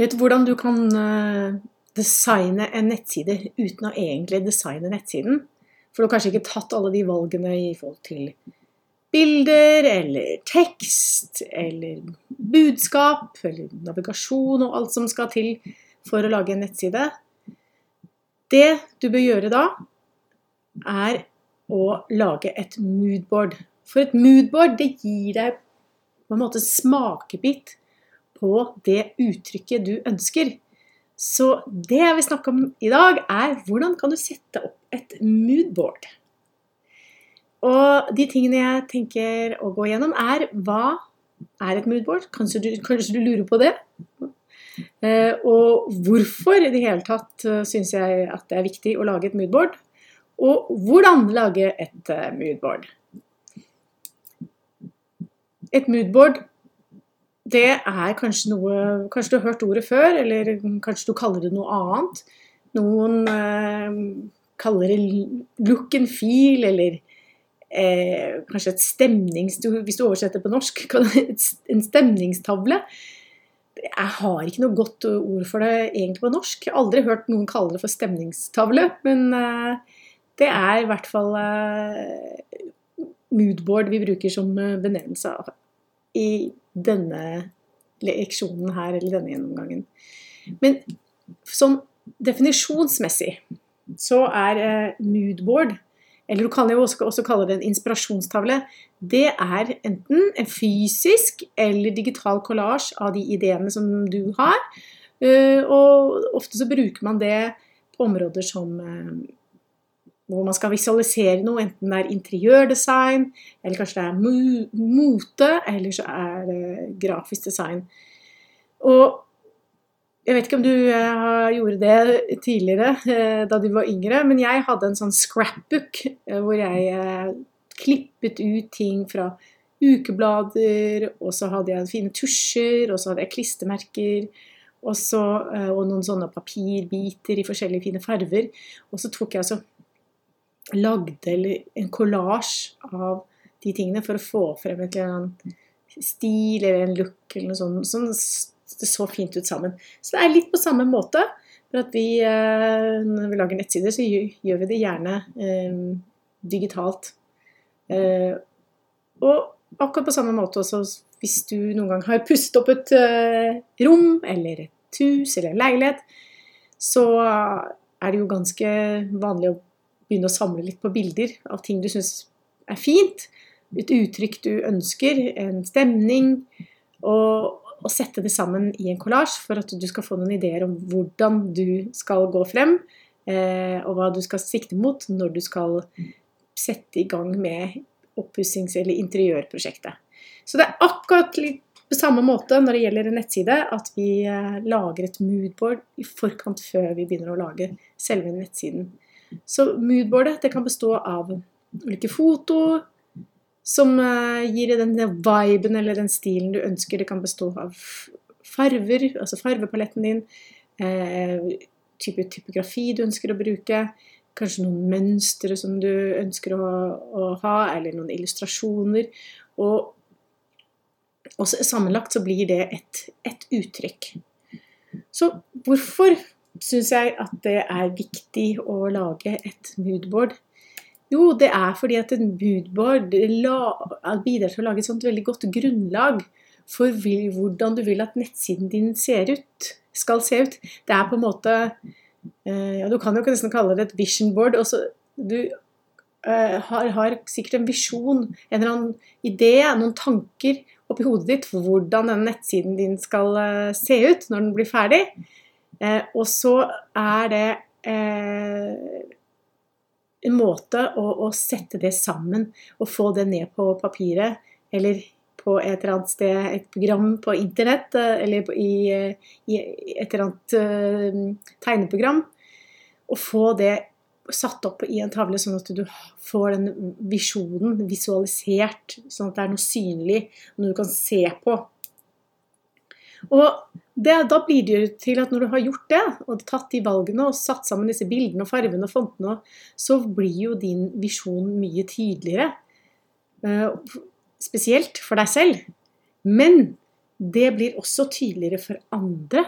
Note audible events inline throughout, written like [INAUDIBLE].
Vet du hvordan du kan eh, designe en nettside uten å egentlig designe nettsiden? For du har kanskje ikke tatt alle de valgene i forhold til bilder eller tekst eller budskap eller navigasjon og alt som skal til for å lage en nettside. Det du bør gjøre da, er å lage et moodboard. For et moodboard det gir deg på en måte smakebit på det uttrykket du ønsker. Så det jeg vil snakke om i dag, er hvordan kan du sette opp et moodboard. Og de tingene jeg tenker å gå gjennom, er hva er et moodboard? Kanskje du, kanskje du lurer på det? Eh, og hvorfor i det hele tatt uh, syns jeg at det er viktig å lage et moodboard? Og hvordan lage et uh, moodboard? Et moodboard det er kanskje noe Kanskje du har hørt ordet før, eller kanskje du kaller det noe annet. Noen eh, kaller det look and feel, eller eh, kanskje et stemnings... Hvis du oversetter på norsk, [LAUGHS] en stemningstavle. Jeg har ikke noe godt ord for det egentlig på norsk. Jeg har aldri hørt noen kalle det for stemningstavle, men eh, det er i hvert fall eh, moodboard vi bruker som eh, benevnelse i denne leksjonen her, eller denne gjennomgangen. Men sånn definisjonsmessig så er eh, moodboard, eller du kan jo også, kalle det en inspirasjonstavle, det er enten en fysisk eller digital kollasj av de ideene som du har. Uh, og ofte så bruker man det på områder som uh, hvor man skal visualisere noe, enten det er interiørdesign, eller kanskje det er mote, eller så er det grafisk design. Og jeg vet ikke om du uh, gjorde det tidligere, uh, da du var yngre, men jeg hadde en sånn scrapbook uh, hvor jeg klippet ut ting fra ukeblader, og så hadde jeg fine tusjer, og så hadde jeg klistremerker. Og, og noen sånne papirbiter i forskjellige fine farver. Og så tok jeg altså lagde en kollasj av de tingene for å få frem et eller annet stil eller en look eller noe sånt. Sånn, det så fint ut sammen. Så det er litt på samme måte. For at vi, eh, når vi lager nettsider, så gjør vi det gjerne eh, digitalt. Eh, og akkurat på samme måte også hvis du noen gang har pustet opp et eh, rom eller et hus eller en leilighet, så er det jo ganske vanlig å begynne å samle litt på bilder av ting du syns er fint. Et uttrykk du ønsker, en stemning. Og, og sette det sammen i en kollasj for at du skal få noen ideer om hvordan du skal gå frem. Eh, og hva du skal sikte mot når du skal sette i gang med oppussings- eller interiørprosjektet. Så det er akkurat litt på samme måte når det gjelder en nettside, at vi eh, lager et moodboard i forkant før vi begynner å lage selve nettsiden. Så moodboardet det kan bestå av ulike foto som gir deg den viben eller den stilen du ønsker. Det kan bestå av farver, altså farvepaletten din, eh, type typografi du ønsker å bruke, kanskje noen mønstre som du ønsker å, å ha, eller noen illustrasjoner. Og, og sammenlagt så blir det et, et uttrykk. Så hvorfor syns jeg at det er viktig å lage et moodboard. Jo, det er fordi at en moodboard bidrar til å lage et sånt veldig godt grunnlag for hvordan du vil at nettsiden din ser ut, skal se ut. Det er på en måte eh, ja, Du kan jo nesten kalle det et vision board. Også, du uh, har, har, sikkert en visjon, en eller annen idé, noen tanker oppi hodet ditt for hvordan den nettsiden din skal uh, se ut når den blir ferdig. Eh, og så er det eh, en måte å, å, sette det sammen og få det ned på papiret, eller på et eller annet sted, et program på internett, eh, eller i, i et eller annet uh, tegneprogram, og få det satt opp i en tavle, sånn at du får den visjonen visualisert, sånn at det er noe synlig, noe du kan se på. Og det, da blir det jo til at når du har gjort det, og tatt de valgene og satt sammen disse bildene og fargene og fontene, så blir jo din visjon mye tydeligere. Eh, spesielt for deg selv. Men det blir også tydeligere for andre.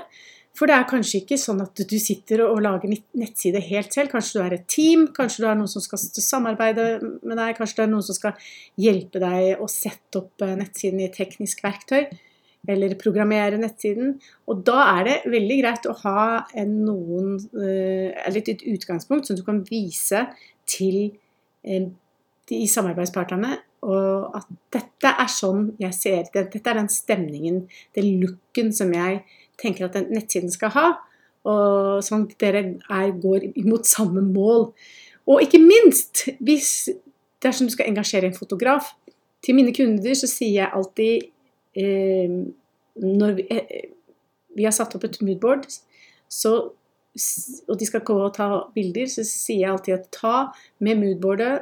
For det er kanskje ikke sånn at du sitter og lager nettside helt selv. Kanskje du er et team, kanskje du er noen som skal samarbeide med deg, kanskje det er noen som skal hjelpe deg å sette opp eh, nettsiden i teknisk verktøy, eller programmere nettsiden. Og da er det veldig greit å ha noen, eh, et utgangspunkt som du kan vise til eh, de samarbeidspartnerne og at dette er sånn jeg ser det. Dette er den stemningen, den looken som jeg tenker at den nettsiden skal ha. Og sånn at dere er, går mot samme mål. Og ikke minst, hvis dersom du skal engasjere en fotograf Til mine kunder så sier jeg alltid Når vi, eh, vi, har satt opp et moodboard, så, og de skal gå og ta bilder, så sier jeg alltid at ta med moodboardet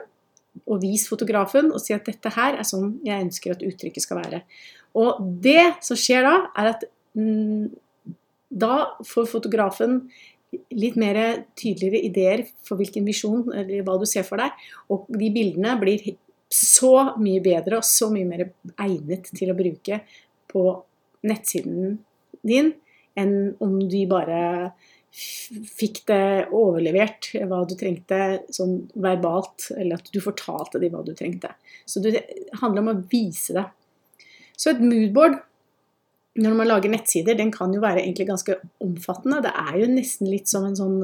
og vis fotografen og si at dette her er sånn jeg ønsker at uttrykket skal være. Og det som skjer da, er at mm, da får fotografen litt mer tydeligere ideer for hvilken visjon eller hva du ser for deg. Og de bildene blir så mye bedre og så mye mer egnet til å bruke på nettsiden din enn om de bare fikk det overlevert hva du trengte sånn verbalt, eller at du fortalte dem hva du trengte. Så det handler om å vise det. Så et moodboard når man lager nettsider, den kan jo være egentlig ganske omfattende. Det er jo nesten litt som en sånn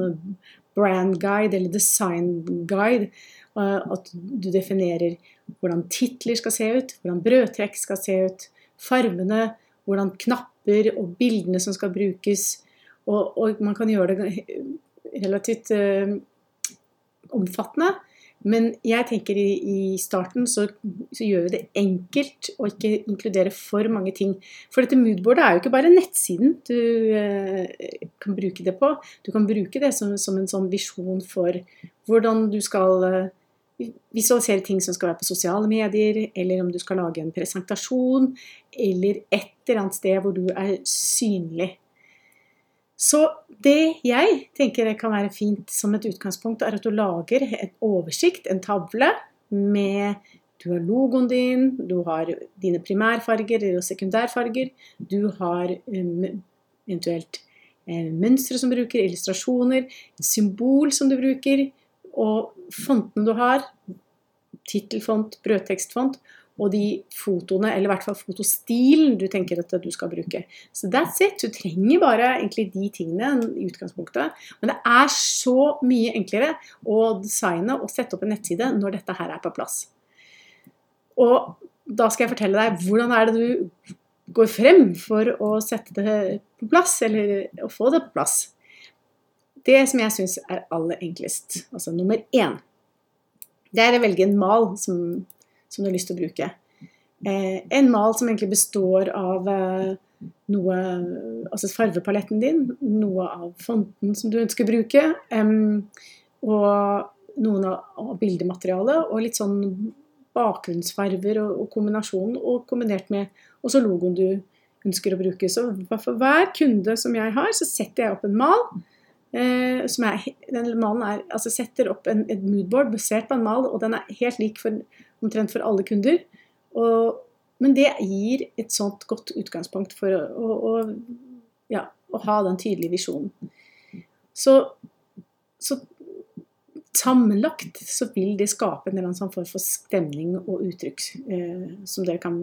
brand guide eller design guide. Eh, at du definerer hvordan titler skal se ut, hvordan brødtrekk skal se ut, farmene, hvordan knapper og bildene som skal brukes og, og, man kan gjøre det relativt uh, omfattende. Men jeg tenker i, i starten så, så, gjør vi det enkelt å ikke inkludere for mange ting. For dette moodboardet er jo ikke bare nettsiden du uh, kan bruke det på. Du kan bruke det som, som en sånn visjon for hvordan du skal uh, visualisere ting som skal være på sosiale medier, eller om du skal lage en presentasjon, eller et eller annet sted hvor du er synlig. Så det jeg tenker kan være fint som et utgangspunkt, er at du lager en oversikt, en tavle, med du har logoen din, du har dine primærfarger eller sekundærfarger, du har um, eventuelt eh, mønstre som bruker, illustrasjoner, symbol som du bruker, og fontene du har, tittelfont, brødtekstfont, og de fotoene, eller i hvert fall fotostilen du tenker at du skal bruke. Så that's it. Du trenger bare egentlig de tingene i utgangspunktet. Men det er så mye enklere å designe og sette opp en nettside når dette her er på plass. Og da skal jeg fortelle deg hvordan er det du går frem for å sette det på plass, eller å få det på plass. Det som jeg syns er aller enklest, altså nummer én, det er å velge en mal som som du har lyst til å bruke. Eh, en mal som egentlig består av eh, noe Altså farvepaletten din, noe av fonten som du ønsker å bruke, og noen av bildematerialet, og litt sånn bakgrunnsfarver og, kombinasjonen, og kombinert med også logoen du ønsker å bruke. Så for hver kunde som jeg har, så setter jeg opp en mal. Eh, er, den malen er, altså setter opp en, et moodboard basert på en mal, og den er helt lik for omtrent for alle kunder. Og, men det gir et sånt godt utgangspunkt for å, å, å, ja, å ha den tydelige visjonen. Så, så, sammenlagt så vil det skape en eller annen form for stemning og uttrykk eh, som dere kan,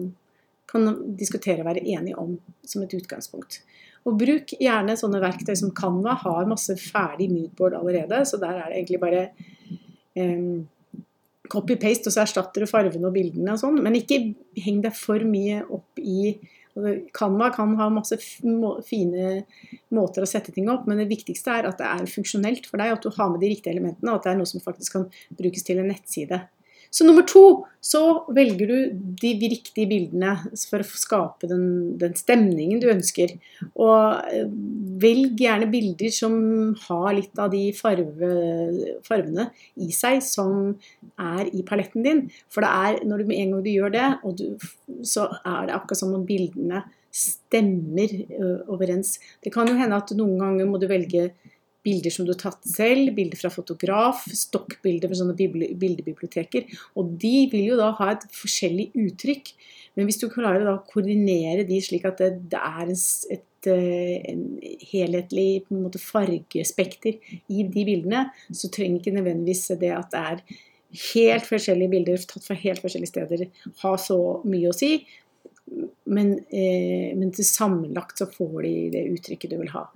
kan diskutere og være enige om som et utgangspunkt. Og bruk gjerne sånne verktøy som Canva har masse ferdig moodboard allerede, så der er det egentlig bare eh, copy-paste, og så erstatter du fargene og bildene og sånn. Men ikke heng deg for mye opp i Canva kan ha masse fine måter å sette ting opp, men det viktigste er at det er funksjonelt for deg, at du har med de riktige elementene, og at det er noe som faktisk kan brukes til en nettside. Så nummer to så velger du de riktige bildene for å skape den, den, stemningen du ønsker. Og eh, velg gjerne bilder som har litt av de farve, farvene i seg som er i paletten din. For det er når du med en gang du gjør det, du, så er det akkurat som om bildene stemmer overens. Det kan jo hende at noen ganger må du velge bilder som du har tatt selv, bilder fra fotograf, stokkbilder fra sånne bildebiblioteker. Og de vil jo da ha et forskjellig uttrykk. Men hvis du klarer å koordinere de slik at det, det er en, et, eh, en helhetlig en måte, fargespekter i de bildene, så trenger ikke nødvendigvis det at det er helt forskjellige bilder tatt fra helt forskjellige steder, ha så mye å si. Men, eh, men til sammenlagt så får de det uttrykket du vil ha.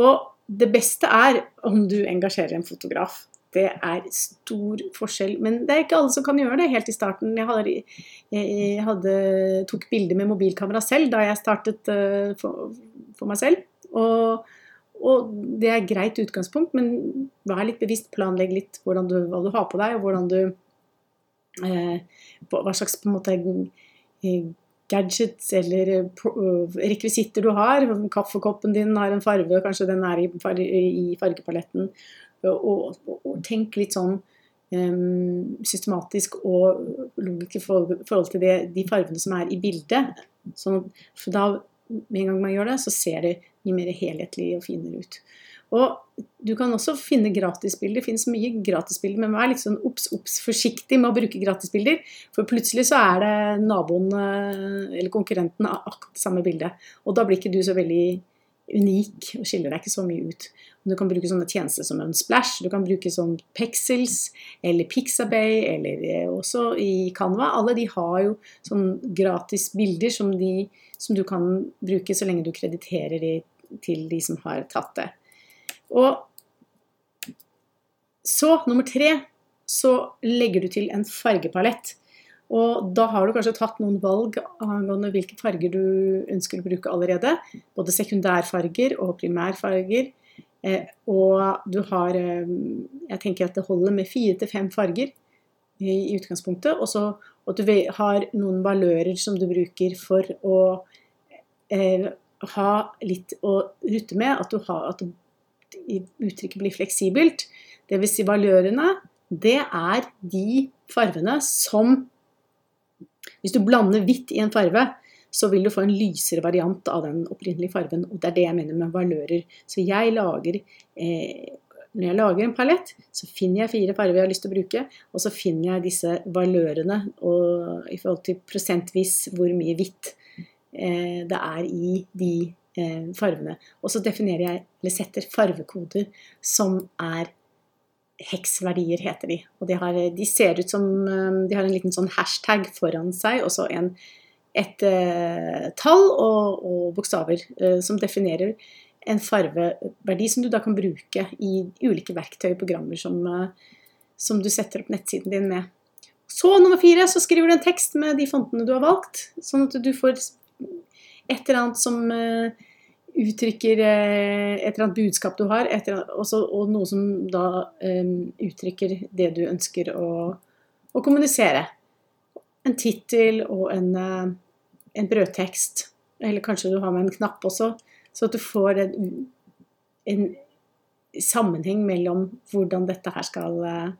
Og det beste er om du engasjerer en fotograf. Det er stor forskjell. Men det er ikke alle som kan gjøre det helt i starten. Jeg, hadde, jeg hadde, tok bilder med mobilkamera selv da jeg startet uh, for, for, meg selv. Og, og, det er greit utgangspunkt, men vær litt bevisst. Planlegg litt du, hva du har på deg, og hvordan du uh, Hva slags på en måte eh, gadgets eller rekvisitter du har. Kaffekoppen din har en farge, kanskje den er i, fargepaletten og, og, og tenk litt sånn um, systematisk og logisk i forhold til det, de fargene som er i bildet. Sånn, for da, med en gang man gjør det, så ser det mye mer helhetlig og finere ut. Og du kan også finne gratisbilder. Det finnes mye gratisbilder, men vær litt sånn obs, obs forsiktig med å bruke gratisbilder. For plutselig så er det naboen eh, eller konkurrenten av akkurat samme bilde. Og da blir ikke du så veldig unik og skiller deg ikke så mye ut. Du kan bruke sånne tjenester som Unsplash, du kan bruke sånn Pexels eller Pixabay eller eh, også i Canva. Alle de har jo sånn gratis bilder som, de, som du kan bruke så lenge du krediterer de til de som har tatt det. Og så, nummer tre, så legger du til en fargepalett. Og da har du kanskje tatt noen valg angående hvilke farger du ønsker å bruke allerede. Både sekundærfarger og primærfarger. Eh, og du har eh, Jeg tenker at det holder med fire til fem farger i utgangspunktet. Og at du har noen valører som du bruker for å eh, ha litt å rutte med. At, du har, at uttrykket blir fleksibelt. Dvs. Si valørene, det er de farvene som hvis du blander hvitt i en farve, så vil du få en lysere variant av den opprinnelige fargen. Og det er det jeg mener med valører. Så jeg lager eh, Når jeg lager en palett, så finner jeg fire farger jeg har lyst til å bruke, og så finner jeg disse valørene og, i forhold til prosentvis hvor mye hvitt eh, det er i de eh, fargene. Og så definerer jeg, eller setter farvekoder som er heksverdier, heter de. Og de, har, de, ser ut som um, De har en liten sånn hashtag foran seg, og så en, et uh, tall og, og bokstaver uh, som definerer en farveverdi som du da kan bruke i ulike verktøy og programmer som, uh, som du setter opp nettsiden din med. Så nummer fire, så skriver du en tekst med de fontene du har valgt, sånn at du får et eller annet som uh, uttrykker eh, et eller annet budskap du har, annet, også, og noe som da um, uttrykker det du ønsker å, å kommunisere. En tittel og en, uh, en, brødtekst. Eller kanskje du har med en knapp også, så at du får en, en sammenheng mellom hvordan dette her skal uh,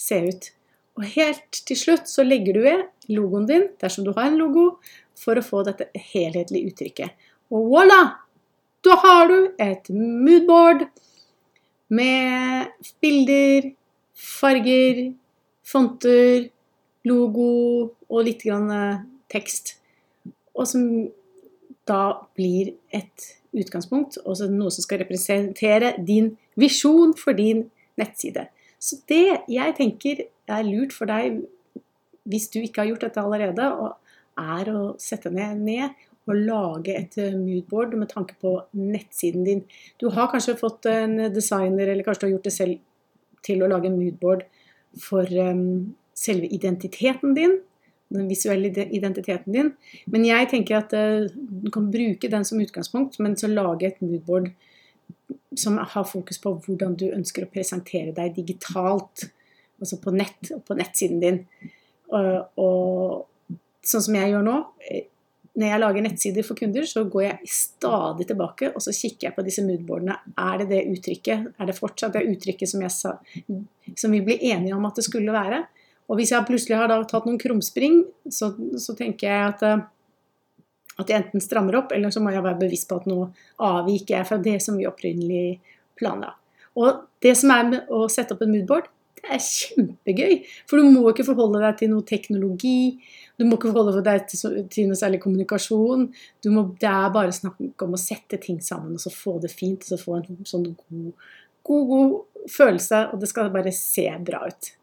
se ut. Og helt til slutt så legger du ved logoen din, dersom du har en logo, for å få dette helhetlige uttrykket. Og voilà! Da har du et moodboard med bilder, farger, fonter, logo og litt eh, tekst. Og som da blir et utgangspunkt, og noe som skal representere din visjon for din nettside. Så det jeg tenker er lurt for deg hvis du ikke har gjort dette allerede, er å sette ned å lage et eh, moodboard med tanke på nettsiden din. Du har kanskje fått en designer, eller kanskje du har gjort det selv, til å lage en moodboard for um, selve identiteten din. Den visuelle identiteten din. Men jeg tenker at uh, du kan bruke den som utgangspunkt, men så lage et moodboard som har fokus på hvordan du ønsker å presentere deg digitalt. Altså på nett og på nettsiden din. Uh, og sånn som jeg gjør nå, når jeg lager nettsider for kunder, så går jeg stadig tilbake og så kikker jeg på disse moodboardene. Er det det uttrykket? Er det fortsatt det uttrykket som, sa, som vi ble enige om at det skulle være? Og hvis jeg plutselig har tatt noen krumspring, så, så, tenker jeg at, eh, at jeg enten strammer opp, eller så må jeg være bevisst på at nå avviker jeg fra det som vi opprinnelig planla. Og det som er med å sette opp en moodboard, er kjempegøy. For du må ikke forholde deg til noe teknologi. Du må ikke forholde deg til, til noe særlig kommunikasjon. Må, det er bare snakk om å sette ting sammen og så få det fint. Og så få en sånn god, god, god følelse, og det skal bare se bra ut.